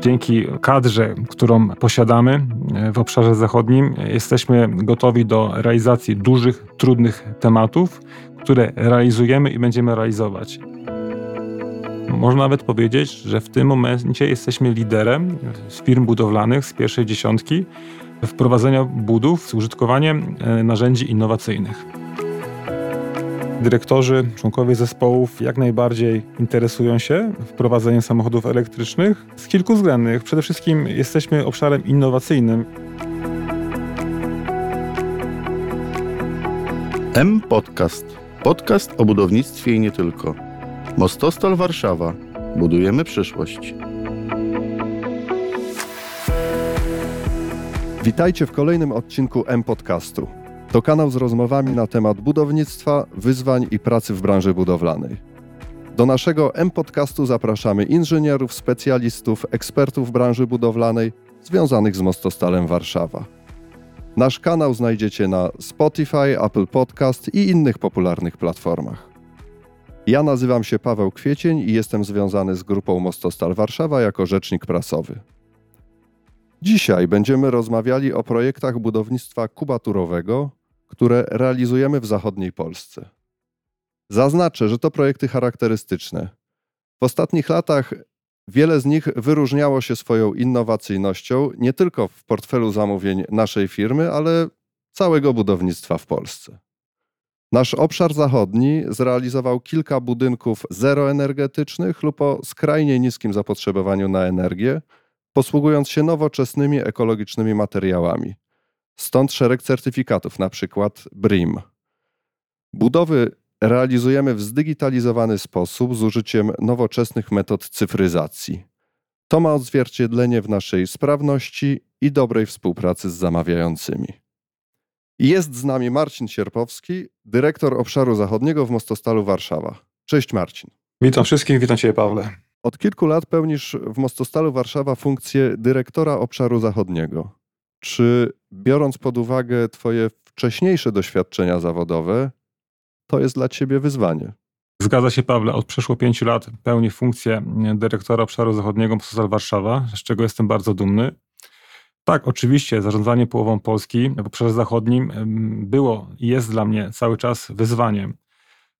Dzięki kadrze, którą posiadamy e, w obszarze zachodnim, jesteśmy gotowi do realizacji dużych, trudnych tematów, które realizujemy i będziemy realizować. Można nawet powiedzieć, że w tym momencie jesteśmy liderem z firm budowlanych z pierwszej dziesiątki wprowadzenia budów z użytkowaniem e, narzędzi innowacyjnych. Dyrektorzy, członkowie zespołów jak najbardziej interesują się wprowadzeniem samochodów elektrycznych z kilku względów. Przede wszystkim jesteśmy obszarem innowacyjnym. M Podcast. Podcast o budownictwie i nie tylko. Mostostal Warszawa. Budujemy przyszłość. Witajcie w kolejnym odcinku M Podcastu. To kanał z rozmowami na temat budownictwa, wyzwań i pracy w branży budowlanej. Do naszego M-podcastu zapraszamy inżynierów, specjalistów, ekspertów branży budowlanej związanych z Mostostalem Warszawa. Nasz kanał znajdziecie na Spotify, Apple Podcast i innych popularnych platformach. Ja nazywam się Paweł Kwiecień i jestem związany z grupą Mostostal Warszawa jako rzecznik prasowy. Dzisiaj będziemy rozmawiali o projektach budownictwa kubaturowego, które realizujemy w zachodniej Polsce. Zaznaczę, że to projekty charakterystyczne. W ostatnich latach wiele z nich wyróżniało się swoją innowacyjnością nie tylko w portfelu zamówień naszej firmy, ale całego budownictwa w Polsce. Nasz obszar zachodni zrealizował kilka budynków zeroenergetycznych lub o skrajnie niskim zapotrzebowaniu na energię, posługując się nowoczesnymi ekologicznymi materiałami. Stąd szereg certyfikatów, na przykład BRIM. Budowy realizujemy w zdigitalizowany sposób z użyciem nowoczesnych metod cyfryzacji. To ma odzwierciedlenie w naszej sprawności i dobrej współpracy z zamawiającymi. Jest z nami Marcin Sierpowski, dyrektor obszaru zachodniego w Mostostalu Warszawa. Cześć Marcin. Witam wszystkich, witam Cię Pawle. Od kilku lat pełnisz w Mostostalu Warszawa funkcję dyrektora obszaru zachodniego. Czy biorąc pod uwagę Twoje wcześniejsze doświadczenia zawodowe, to jest dla Ciebie wyzwanie? Zgadza się, Pawle. Od przeszło pięciu lat pełnię funkcję dyrektora obszaru zachodniego Mostostal Warszawa, z czego jestem bardzo dumny. Tak, oczywiście zarządzanie połową Polski w obszarze zachodnim było i jest dla mnie cały czas wyzwaniem.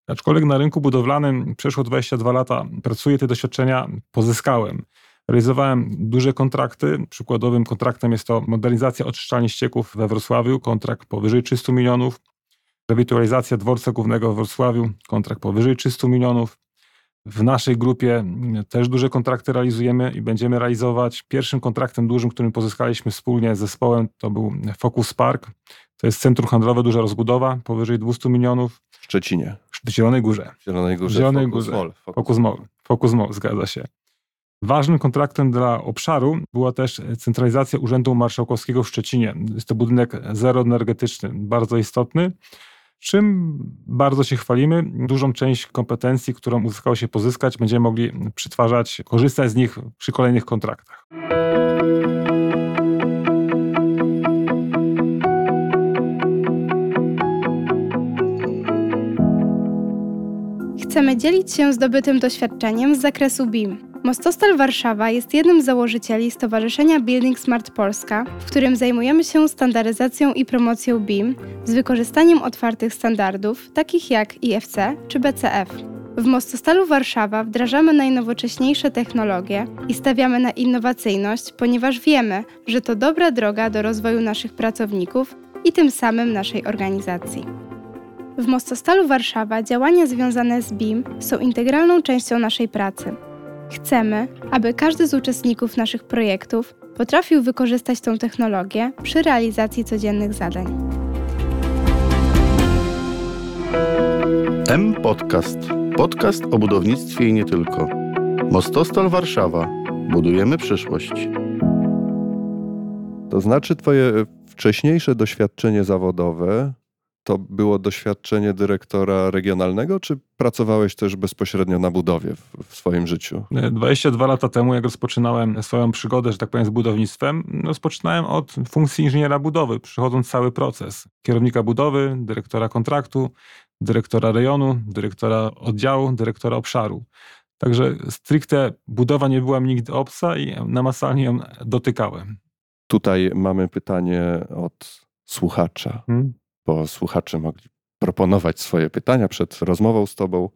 Aczkolwiek na rynku budowlanym przeszło 22 lata pracuję, te doświadczenia pozyskałem. Realizowałem duże kontrakty. Przykładowym kontraktem jest to modernizacja oczyszczalni ścieków we Wrocławiu, kontrakt powyżej 300 milionów. Rewitalizacja dworca głównego w Wrocławiu, kontrakt powyżej 300 milionów. W naszej grupie też duże kontrakty realizujemy i będziemy realizować. Pierwszym kontraktem dużym, którym pozyskaliśmy wspólnie z zespołem, to był Focus Park. To jest centrum handlowe, duża rozbudowa, powyżej 200 milionów. W Szczecinie. W Zielonej Górze. W Zielonej Górze. W Zielonej Focus Górze. Mall. Focus, Focus Mall. Focus Mall, zgadza się. Ważnym kontraktem dla obszaru była też centralizacja Urzędu Marszałkowskiego w Szczecinie. Jest to budynek zeroenergetyczny, bardzo istotny, czym bardzo się chwalimy. Dużą część kompetencji, którą uzyskało się pozyskać, będziemy mogli przetwarzać, korzystać z nich przy kolejnych kontraktach. Chcemy dzielić się zdobytym doświadczeniem z zakresu BIM. Mostostal Warszawa jest jednym z założycieli Stowarzyszenia Building Smart Polska, w którym zajmujemy się standaryzacją i promocją BIM z wykorzystaniem otwartych standardów, takich jak IFC czy BCF. W Mostostalu Warszawa wdrażamy najnowocześniejsze technologie i stawiamy na innowacyjność, ponieważ wiemy, że to dobra droga do rozwoju naszych pracowników i tym samym naszej organizacji. W Mostostalu Warszawa działania związane z BIM są integralną częścią naszej pracy. Chcemy, aby każdy z uczestników naszych projektów potrafił wykorzystać tę technologię przy realizacji codziennych zadań. M Podcast. Podcast o budownictwie i nie tylko. Mostostal Warszawa. Budujemy przyszłość. To znaczy, Twoje wcześniejsze doświadczenie zawodowe to było doświadczenie dyrektora regionalnego, czy pracowałeś też bezpośrednio na budowie w, w, swoim życiu? 22 lata temu, jak rozpoczynałem swoją przygodę, że tak powiem, z budownictwem, rozpoczynałem od funkcji inżyniera budowy, przychodząc cały proces. Kierownika budowy, dyrektora kontraktu, dyrektora rejonu, dyrektora oddziału, dyrektora obszaru. Także stricte budowa nie była mi nigdy obca i namacalnie ją dotykałem. Tutaj mamy pytanie od słuchacza, Hmm? Bo słuchacze mogli proponować swoje pytania przed rozmową z Tobą.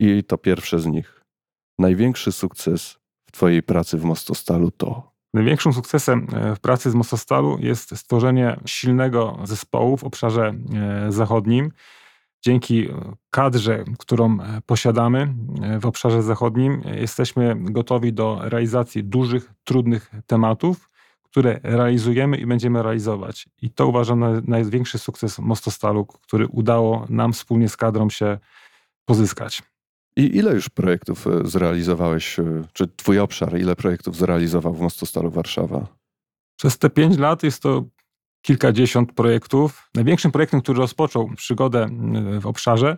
I to pierwsze z nich. Największy sukces w Twojej pracy w Mostostalu to. Największym sukcesem e, w pracy z Mostostalu jest stworzenie silnego zespołu w obszarze e, zachodnim. Dzięki kadrze, którą e, posiadamy e, w obszarze zachodnim, e, jesteśmy gotowi do realizacji dużych, trudnych tematów, które realizujemy i będziemy realizować. I to uważam za największy sukces Mostostalu, który udało nam wspólnie z kadrą się pozyskać. I ile już projektów e, zrealizowałeś, e, czy Twój obszar, ile projektów zrealizował w Mostostalu Warszawa? Przez te pięć lat jest to kilkadziesiąt projektów. Największym projektem, który rozpoczął przygodę w obszarze,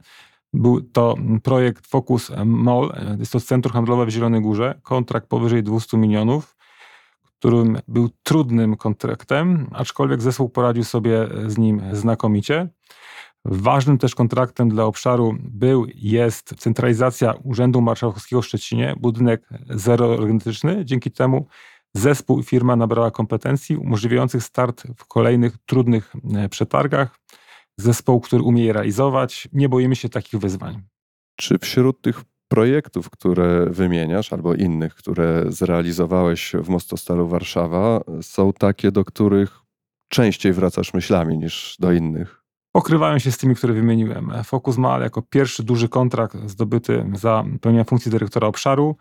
był to projekt Focus Mall. Jest to centrum handlowe w Zielonej Górze. Kontrakt powyżej 200 milionów, którym był trudnym kontraktem, aczkolwiek zespół poradził sobie z nim znakomicie. Ważnym też kontraktem dla obszaru był jest centralizacja Urzędu Marszałkowskiego w Szczecinie, budynek zeroenergetyczny. Dzięki temu zespół i firma nabrała kompetencji umożliwiających start w kolejnych trudnych e, przetargach. Zespół, który umie je realizować. Nie boimy się takich wyzwań. Czy wśród tych projektów, które wymieniasz, albo innych, które zrealizowałeś w Mostostalu Warszawa, są takie, do których częściej wracasz myślami niż do innych? Pokrywają się z tymi, które wymieniłem. Focus Mal jako pierwszy duży kontrakt zdobyty za pełnienie funkcji dyrektora obszaru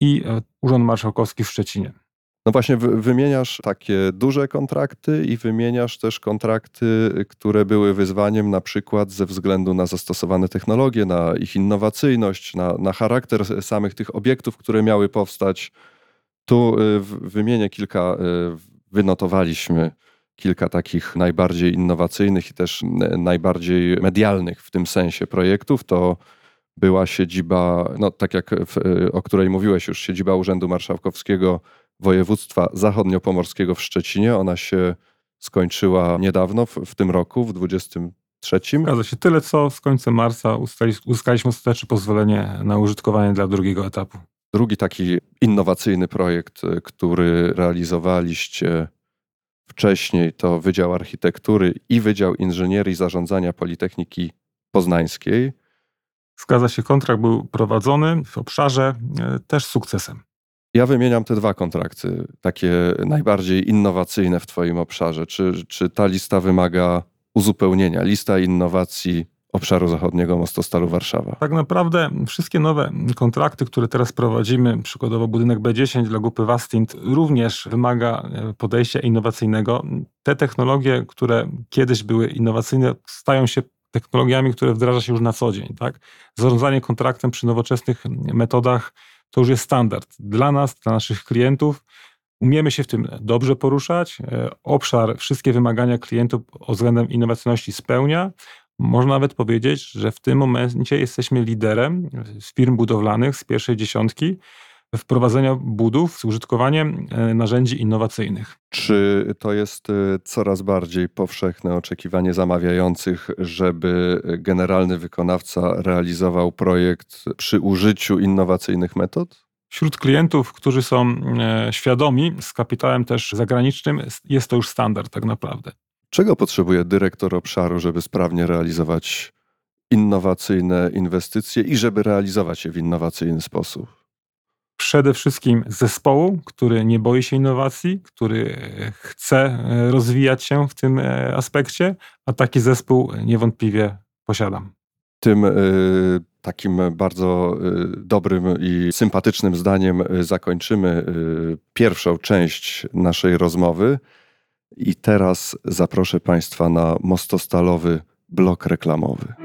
i e, Urząd Marszałkowski w Szczecinie. No właśnie, wy- wymieniasz takie duże kontrakty i wymieniasz też kontrakty, które były wyzwaniem na przykład ze względu na zastosowane technologie, na ich innowacyjność, na, na charakter samych tych obiektów, które miały powstać. Tu y, wymienię kilka, y, wynotowaliśmy kilka takich najbardziej innowacyjnych i też najbardziej medialnych w tym sensie projektów. To była siedziba, no tak jak w, y, o której mówiłeś już, siedziba Urzędu Marszałkowskiego województwa zachodniopomorskiego w Szczecinie. Ona się skończyła niedawno, w, w tym roku, w 23. Zgadza się. Tyle, co z końcem marca ustali- uzyskaliśmy ostatecznie pozwolenie na użytkowanie dla drugiego etapu. Drugi taki innowacyjny projekt, y, który realizowaliście wcześniej, to Wydział Architektury i Wydział Inżynierii i Zarządzania Politechniki Poznańskiej. Zgadza się, kontrakt był prowadzony w obszarze e, też sukcesem. Ja wymieniam te dwa kontrakty, takie najbardziej innowacyjne w Twoim obszarze. Czy, czy ta lista wymaga uzupełnienia? Lista innowacji obszaru zachodniego Mostostalu Warszawa. Tak naprawdę wszystkie nowe kontrakty, które teraz prowadzimy, przykładowo budynek B10 dla grupy Wastint, również wymaga e, podejścia innowacyjnego. Te technologie, które kiedyś były innowacyjne, stają się technologiami, które wdraża się już na co dzień. Tak? Zarządzanie kontraktem przy nowoczesnych metodach to już jest standard dla nas, dla naszych klientów. Umiemy się w tym dobrze poruszać. E, Obszar wszystkie wymagania klientów względem innowacyjności spełnia. Można nawet powiedzieć, że w tym momencie jesteśmy liderem z firm budowlanych z pierwszej dziesiątki wprowadzenia budów z użytkowaniem e, narzędzi innowacyjnych. Czy to jest y, coraz bardziej powszechne oczekiwanie zamawiających, żeby generalny wykonawca realizował projekt przy użyciu innowacyjnych metod? Wśród klientów, którzy są e, świadomi z kapitałem też zagranicznym, jest to już standard tak naprawdę. Czego potrzebuje dyrektor obszaru, żeby sprawnie realizować innowacyjne inwestycje i żeby realizować je w innowacyjny sposób? Przede wszystkim zespołu, który nie boi się innowacji, który e, chce e, rozwijać się w tym e, aspekcie, a taki zespół niewątpliwie posiadam. Tym takim bardzo dobrym i sympatycznym zdaniem zakończymy pierwszą część naszej rozmowy. I teraz zaproszę Państwa na mostostalowy blok reklamowy.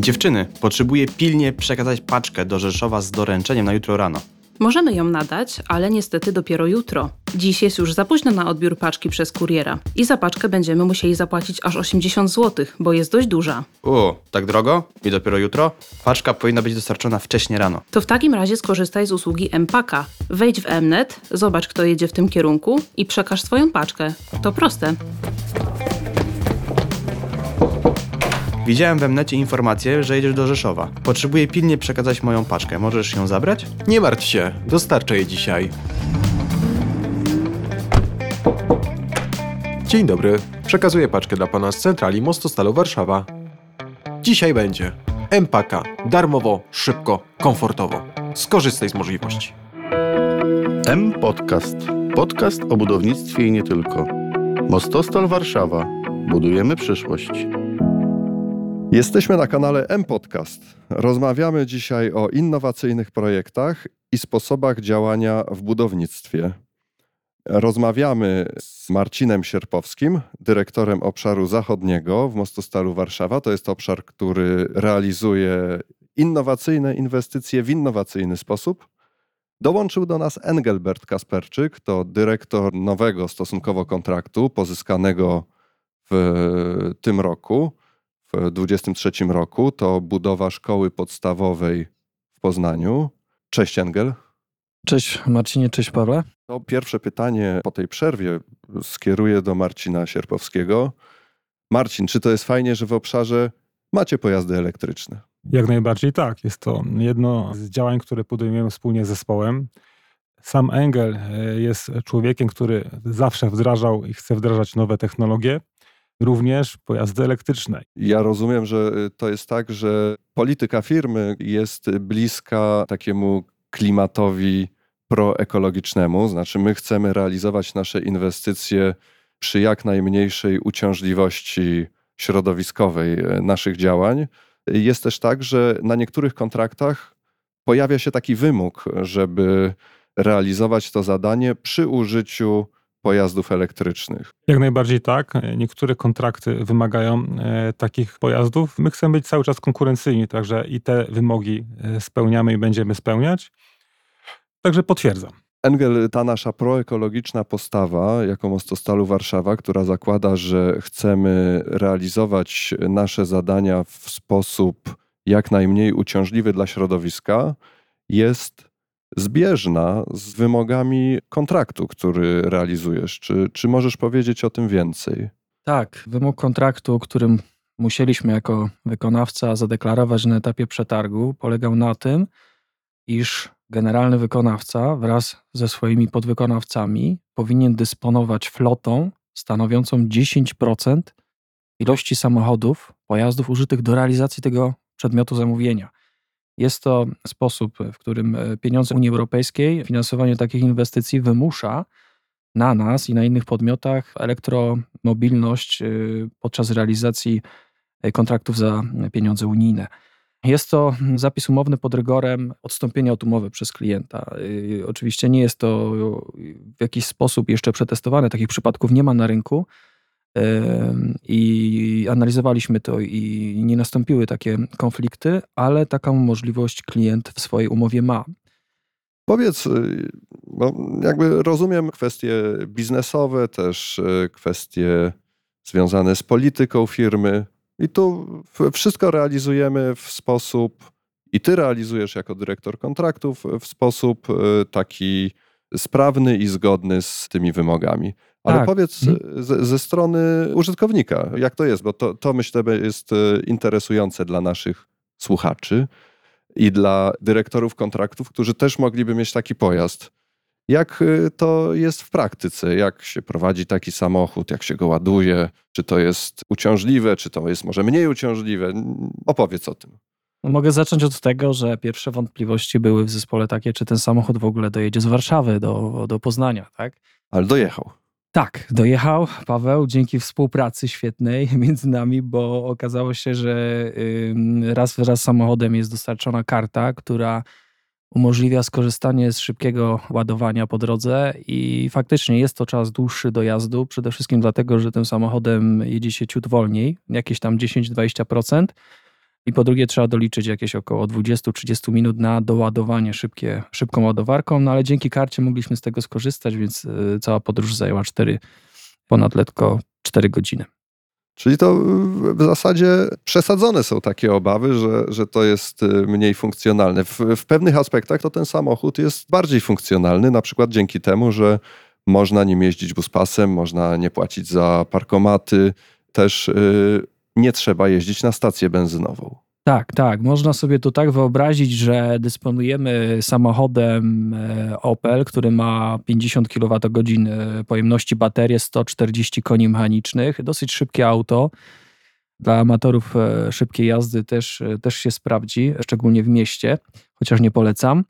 Dziewczyny, potrzebuję pilnie przekazać paczkę do Rzeszowa z doręczeniem na jutro rano. Możemy ją nadać, ale niestety dopiero jutro. Dziś jest już za późno na odbiór paczki przez kuriera i za paczkę będziemy musieli zapłacić aż 80 zł, bo jest dość duża. O, tak drogo? I dopiero jutro? Paczka powinna być dostarczona wcześnie rano. To w takim razie skorzystaj z usługi Empaka. Wejdź w Mnet, zobacz kto jedzie w tym kierunku i przekaż swoją paczkę. To proste. Widziałem we mnecie informację, że jedziesz do Rzeszowa. Potrzebuję pilnie przekazać moją paczkę. Możesz ją zabrać? Nie martw się, dostarczę je dzisiaj. Dzień dobry, przekazuję paczkę dla pana z centrali Mostostalu Warszawa. Dzisiaj będzie Empaka, darmowo, szybko, komfortowo. Skorzystaj z możliwości. M Podcast. Podcast o budownictwie i nie tylko. Mostostal Warszawa. Budujemy przyszłość. Jesteśmy na kanale M-Podcast. Rozmawiamy dzisiaj o innowacyjnych projektach i sposobach działania w budownictwie. Rozmawiamy z Marcinem Sierpowskim, dyrektorem obszaru zachodniego w Mostostalu Warszawa. To jest obszar, który realizuje innowacyjne inwestycje w innowacyjny sposób. Dołączył do nas Engelbert Kasperczyk, to dyrektor nowego stosunkowo kontraktu pozyskanego w tym roku w 23 roku to budowa szkoły podstawowej w Poznaniu. Cześć Engel. Cześć Marcinie, cześć Pawle. To pierwsze pytanie po tej przerwie skieruję do Marcina Sierpowskiego. Marcin, czy to jest fajnie, że w obszarze macie pojazdy elektryczne? Jak najbardziej tak. Jest to jedno z działań, które podejmujemy wspólnie z zespołem. Sam Engel e, jest człowiekiem, który zawsze wdrażał i chce wdrażać nowe technologie również pojazdy elektryczne. Ja rozumiem, że y, to jest tak, że polityka firmy jest bliska takiemu klimatowi proekologicznemu, znaczy my chcemy realizować nasze inwestycje przy jak najmniejszej uciążliwości środowiskowej y, naszych działań. Jest też tak, że na niektórych kontraktach pojawia się taki wymóg, żeby realizować to zadanie przy użyciu pojazdów elektrycznych. Jak najbardziej tak. Niektóre kontrakty wymagają e, takich pojazdów. My chcemy być cały czas konkurencyjni, także i te wymogi e, spełniamy i będziemy spełniać. Także potwierdzam. Engel, ta nasza proekologiczna postawa jako Mostostalu Warszawa, która zakłada, że chcemy realizować nasze zadania w sposób jak najmniej uciążliwy dla środowiska, jest zbieżna z wymogami kontraktu, który realizujesz. Czy, czy możesz powiedzieć o tym więcej? Tak, wymóg kontraktu, którym musieliśmy jako wykonawca zadeklarować na etapie przetargu, polegał na tym, iż generalny wykonawca wraz ze swoimi podwykonawcami powinien dysponować flotą stanowiącą 10% ilości samochodów, pojazdów użytych do realizacji tego przedmiotu zamówienia. Jest to sposób, w którym e, pieniądze Unii Europejskiej, finansowanie takich inwestycji wymusza na nas i na innych podmiotach elektromobilność e, podczas realizacji e, kontraktów za pieniądze unijne. Jest to zapis umowny pod rygorem odstąpienia od umowy przez klienta. Oczywiście nie jest to w jakiś sposób jeszcze przetestowane, takich przypadków nie ma na rynku, i analizowaliśmy to i nie nastąpiły takie konflikty, ale taką możliwość klient w swojej umowie ma. Powiedz, y, bo jakby rozumiem kwestie biznesowe, też y, kwestie związane z polityką firmy, i tu wszystko realizujemy w sposób, i ty realizujesz jako dyrektor kontraktów w sposób y, taki sprawny i zgodny z tymi wymogami. Ale tak. powiedz mhm. ze, strony użytkownika, jak to jest, bo to, to myślę jest e, interesujące dla naszych słuchaczy i dla dyrektorów kontraktów, którzy też mogliby mieć taki pojazd. Jak e, to jest w praktyce? Jak się prowadzi taki samochód? Jak się go ładuje? Czy to jest uciążliwe? Czy to jest może mniej uciążliwe? Opowiedz o tym. No, mogę zacząć od tego, że pierwsze wątpliwości były w zespole takie, czy ten samochód w ogóle dojedzie z Warszawy do, do Poznania, tak? Ale dojechał. Tak, dojechał Paweł dzięki współpracy świetnej między nami, bo okazało się, że raz wraz z samochodem jest dostarczona karta, która umożliwia skorzystanie z szybkiego ładowania po drodze i faktycznie jest to czas dłuższy dojazdu, przede wszystkim dlatego, że tym samochodem jedzie się ciut wolniej, jakieś tam 10-20%, I po drugie trzeba doliczyć jakieś około 20-30 minut na doładowanie szybkie, szybką ładowarką, no ale dzięki karcie mogliśmy z tego skorzystać, więc y, cała podróż zajęła 4, ponad letko 4 godziny. Czyli to w zasadzie przesadzone są takie obawy, że, że to jest y, mniej funkcjonalne. W, w pewnych aspektach to ten samochód jest bardziej funkcjonalny, na przykład dzięki temu, że można nim jeździć buspasem, można nie płacić za parkomaty, też y, nie trzeba jeździć na stację benzynową. Tak, tak. Można sobie to tak wyobrazić, że dysponujemy samochodem e, Opel, który ma 50 kWh pojemności baterii, 140 koni mechanicznych, dosyć szybkie auto. Dla amatorów e, szybkiej jazdy też, e, też się sprawdzi, szczególnie w mieście, chociaż nie polecam.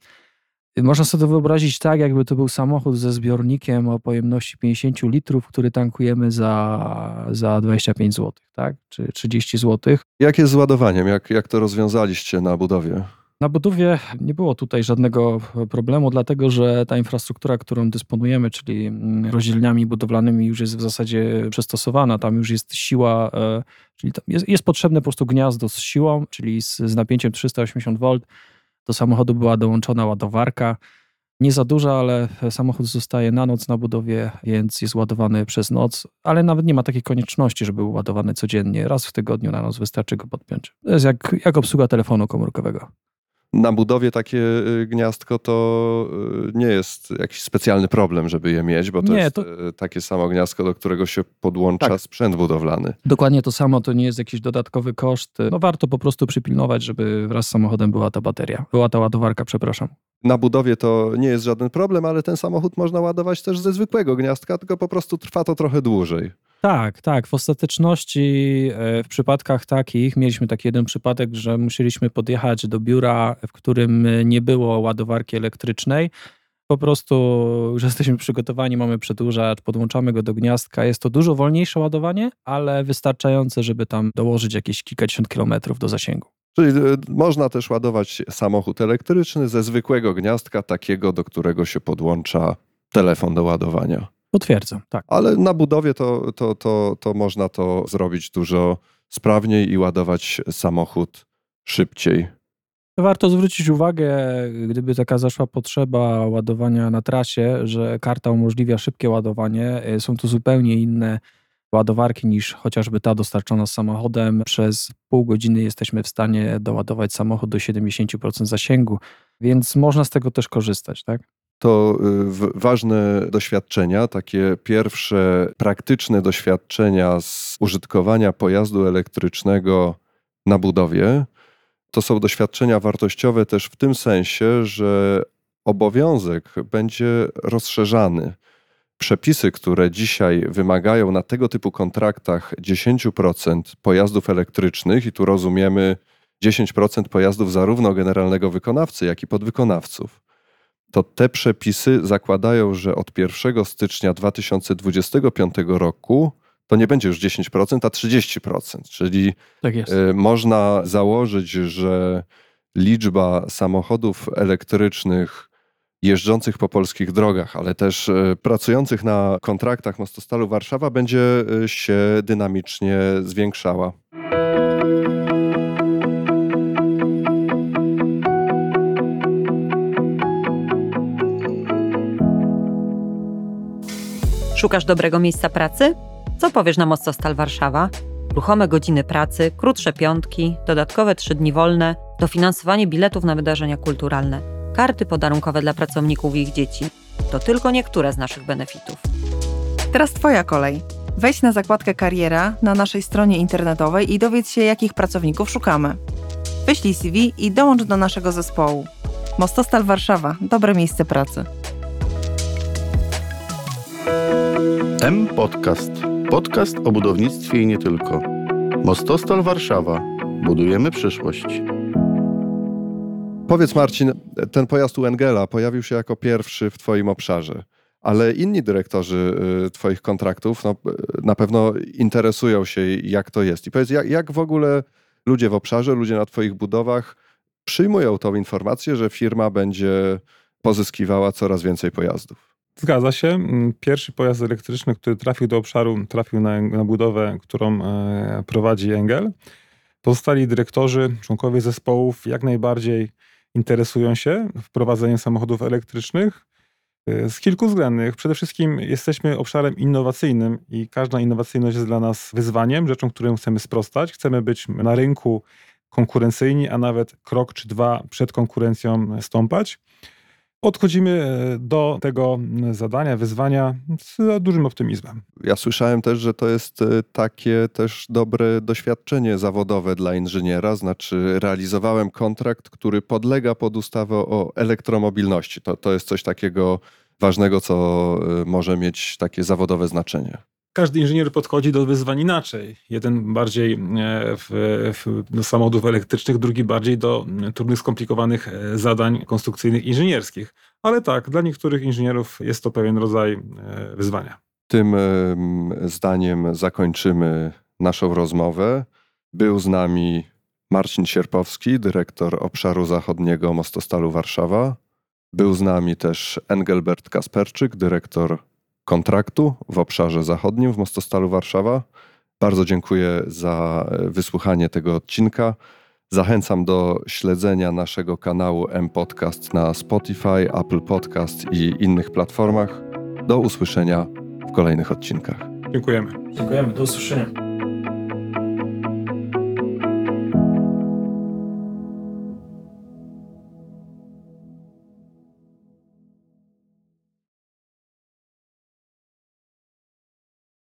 Można sobie to wyobrazić tak, jakby to był samochód ze zbiornikiem o pojemności 50 litrów, który tankujemy za, za 25 zł, tak? Czy 30 zł. Jak jest z ładowaniem? Jak, jak to rozwiązaliście na budowie? Na budowie nie było tutaj żadnego problemu, dlatego że ta infrastruktura, którą dysponujemy, czyli mm, rozdzielniami budowlanymi, już jest w zasadzie przystosowana. Tam już jest siła, e, czyli jest, jest potrzebne po prostu gniazdo z siłą, czyli z, z napięciem 380 V do samochodu była dołączona ładowarka. Nie za duża, ale samochód zostaje na noc na budowie, więc jest ładowany przez noc, ale nawet nie ma takiej konieczności, żeby był ładowany codziennie. Raz w tygodniu na noc wystarczy go podpiąć. To jest jak, jak obsługa telefonu komórkowego na budowie takie y, gniazdko to y, nie jest jakiś specjalny problem, żeby je mieć, bo to nie, jest to... Y, takie samo gniazdko, do którego się podłącza tak. sprzęt budowlany. Dokładnie to samo, to nie jest jakiś dodatkowy koszt. No warto po prostu przypilnować, żeby wraz z samochodem była ta bateria, była ta ładowarka, przepraszam. Na budowie to nie jest żaden problem, ale ten samochód można ładować też ze zwykłego gniazdka, tylko po prostu trwa to trochę dłużej. Tak, tak. W ostateczności e, w przypadkach takich mieliśmy taki jeden przypadek, że musieliśmy podjechać do biura, w którym nie było ładowarki elektrycznej. Po prostu już jesteśmy przygotowani, mamy przedłużacz, podłączamy go do gniazdka. Jest to dużo wolniejsze ładowanie, ale wystarczające, żeby tam dołożyć jakieś kilkadziesiąt kilometrów do zasięgu. Czyli e, można też ładować samochód elektryczny ze zwykłego gniazdka, takiego, do którego się podłącza telefon do ładowania. Potwierdzam, tak. Ale na budowie to, to, to, to można to zrobić dużo sprawniej i ładować samochód szybciej. Warto zwrócić uwagę, gdyby taka zaszła potrzeba ładowania na trasie, że karta umożliwia szybkie ładowanie. Są to zupełnie inne ładowarki niż chociażby ta dostarczona z samochodem. Przez pół godziny jesteśmy w stanie doładować samochód do 70% zasięgu, więc można z tego też korzystać, tak? To y, ważne doświadczenia, takie pierwsze praktyczne doświadczenia z użytkowania pojazdu elektrycznego na budowie. To są doświadczenia wartościowe też w tym sensie, że obowiązek będzie rozszerzany. Przepisy, które dzisiaj wymagają na tego typu kontraktach 10% pojazdów elektrycznych, i tu rozumiemy 10% pojazdów zarówno generalnego wykonawcy, jak i podwykonawców to te przepisy zakładają, że od 1 stycznia 2025 roku to nie będzie już 10%, a 30%. Czyli tak y, można założyć, że liczba samochodów elektrycznych jeżdżących po polskich drogach, ale też y, pracujących na kontraktach Mostostalu Warszawa będzie y, się dynamicznie zwiększała. Szukasz dobrego miejsca pracy? Co powiesz na Mostostal Warszawa? Ruchome godziny pracy, krótsze piątki, dodatkowe trzy dni wolne, dofinansowanie biletów na wydarzenia kulturalne, karty podarunkowe dla pracowników i ich dzieci. To tylko niektóre z naszych benefitów. Teraz Twoja kolej. Wejdź na zakładkę Kariera na naszej stronie internetowej i dowiedz się, jakich pracowników szukamy. Wyślij CV i dołącz do naszego zespołu. Mostostal Warszawa dobre miejsce pracy. M Podcast. Podcast o budownictwie i nie tylko. Mostostal Warszawa. Budujemy przyszłość. Powiedz Marcin, ten pojazd u Engela pojawił się jako pierwszy w Twoim obszarze, ale inni dyrektorzy y, Twoich kontraktów no, na pewno interesują się, jak to jest. I powiedz, jak, jak w ogóle ludzie w obszarze, ludzie na Twoich budowach przyjmują tą informację, że firma będzie pozyskiwała coraz więcej pojazdów? Zgadza się. Mm, pierwszy pojazd elektryczny, który trafił do obszaru, trafił na, na budowę, którą e, prowadzi Engel. Pozostali dyrektorzy, członkowie zespołów jak najbardziej interesują się wprowadzeniem samochodów elektrycznych y, z kilku względów. Przede wszystkim jesteśmy obszarem innowacyjnym i każda innowacyjność jest dla nas wyzwaniem, rzeczą, którą chcemy sprostać. Chcemy być na rynku konkurencyjni, a nawet krok czy dwa przed konkurencją stąpać. Podchodzimy e, do tego zadania, wyzwania z dużym optymizmem. Ja słyszałem też, że to jest e, takie też dobre doświadczenie zawodowe dla inżyniera, znaczy realizowałem kontrakt, który podlega pod ustawę o elektromobilności. To, to jest coś takiego ważnego, co e, może mieć takie zawodowe znaczenie każdy inżynier podchodzi do wyzwań inaczej. Jeden bardziej w, w, do samochodów elektrycznych, drugi bardziej do trudnych, skomplikowanych zadań konstrukcyjnych inżynierskich. Ale tak, dla niektórych inżynierów jest to pewien rodzaj wyzwania. Tym zdaniem zakończymy naszą rozmowę. Był z nami Marcin Sierpowski, dyrektor obszaru zachodniego Mostostalu Warszawa. Był z nami też Engelbert Kasperczyk, dyrektor kontraktu w obszarze zachodnim w Mostostalu Warszawa. Bardzo dziękuję za wysłuchanie tego odcinka. Zachęcam do śledzenia naszego kanału M-Podcast na Spotify, Apple Podcast i innych platformach. Do usłyszenia w kolejnych odcinkach. Dziękujemy. Dziękujemy, do usłyszenia.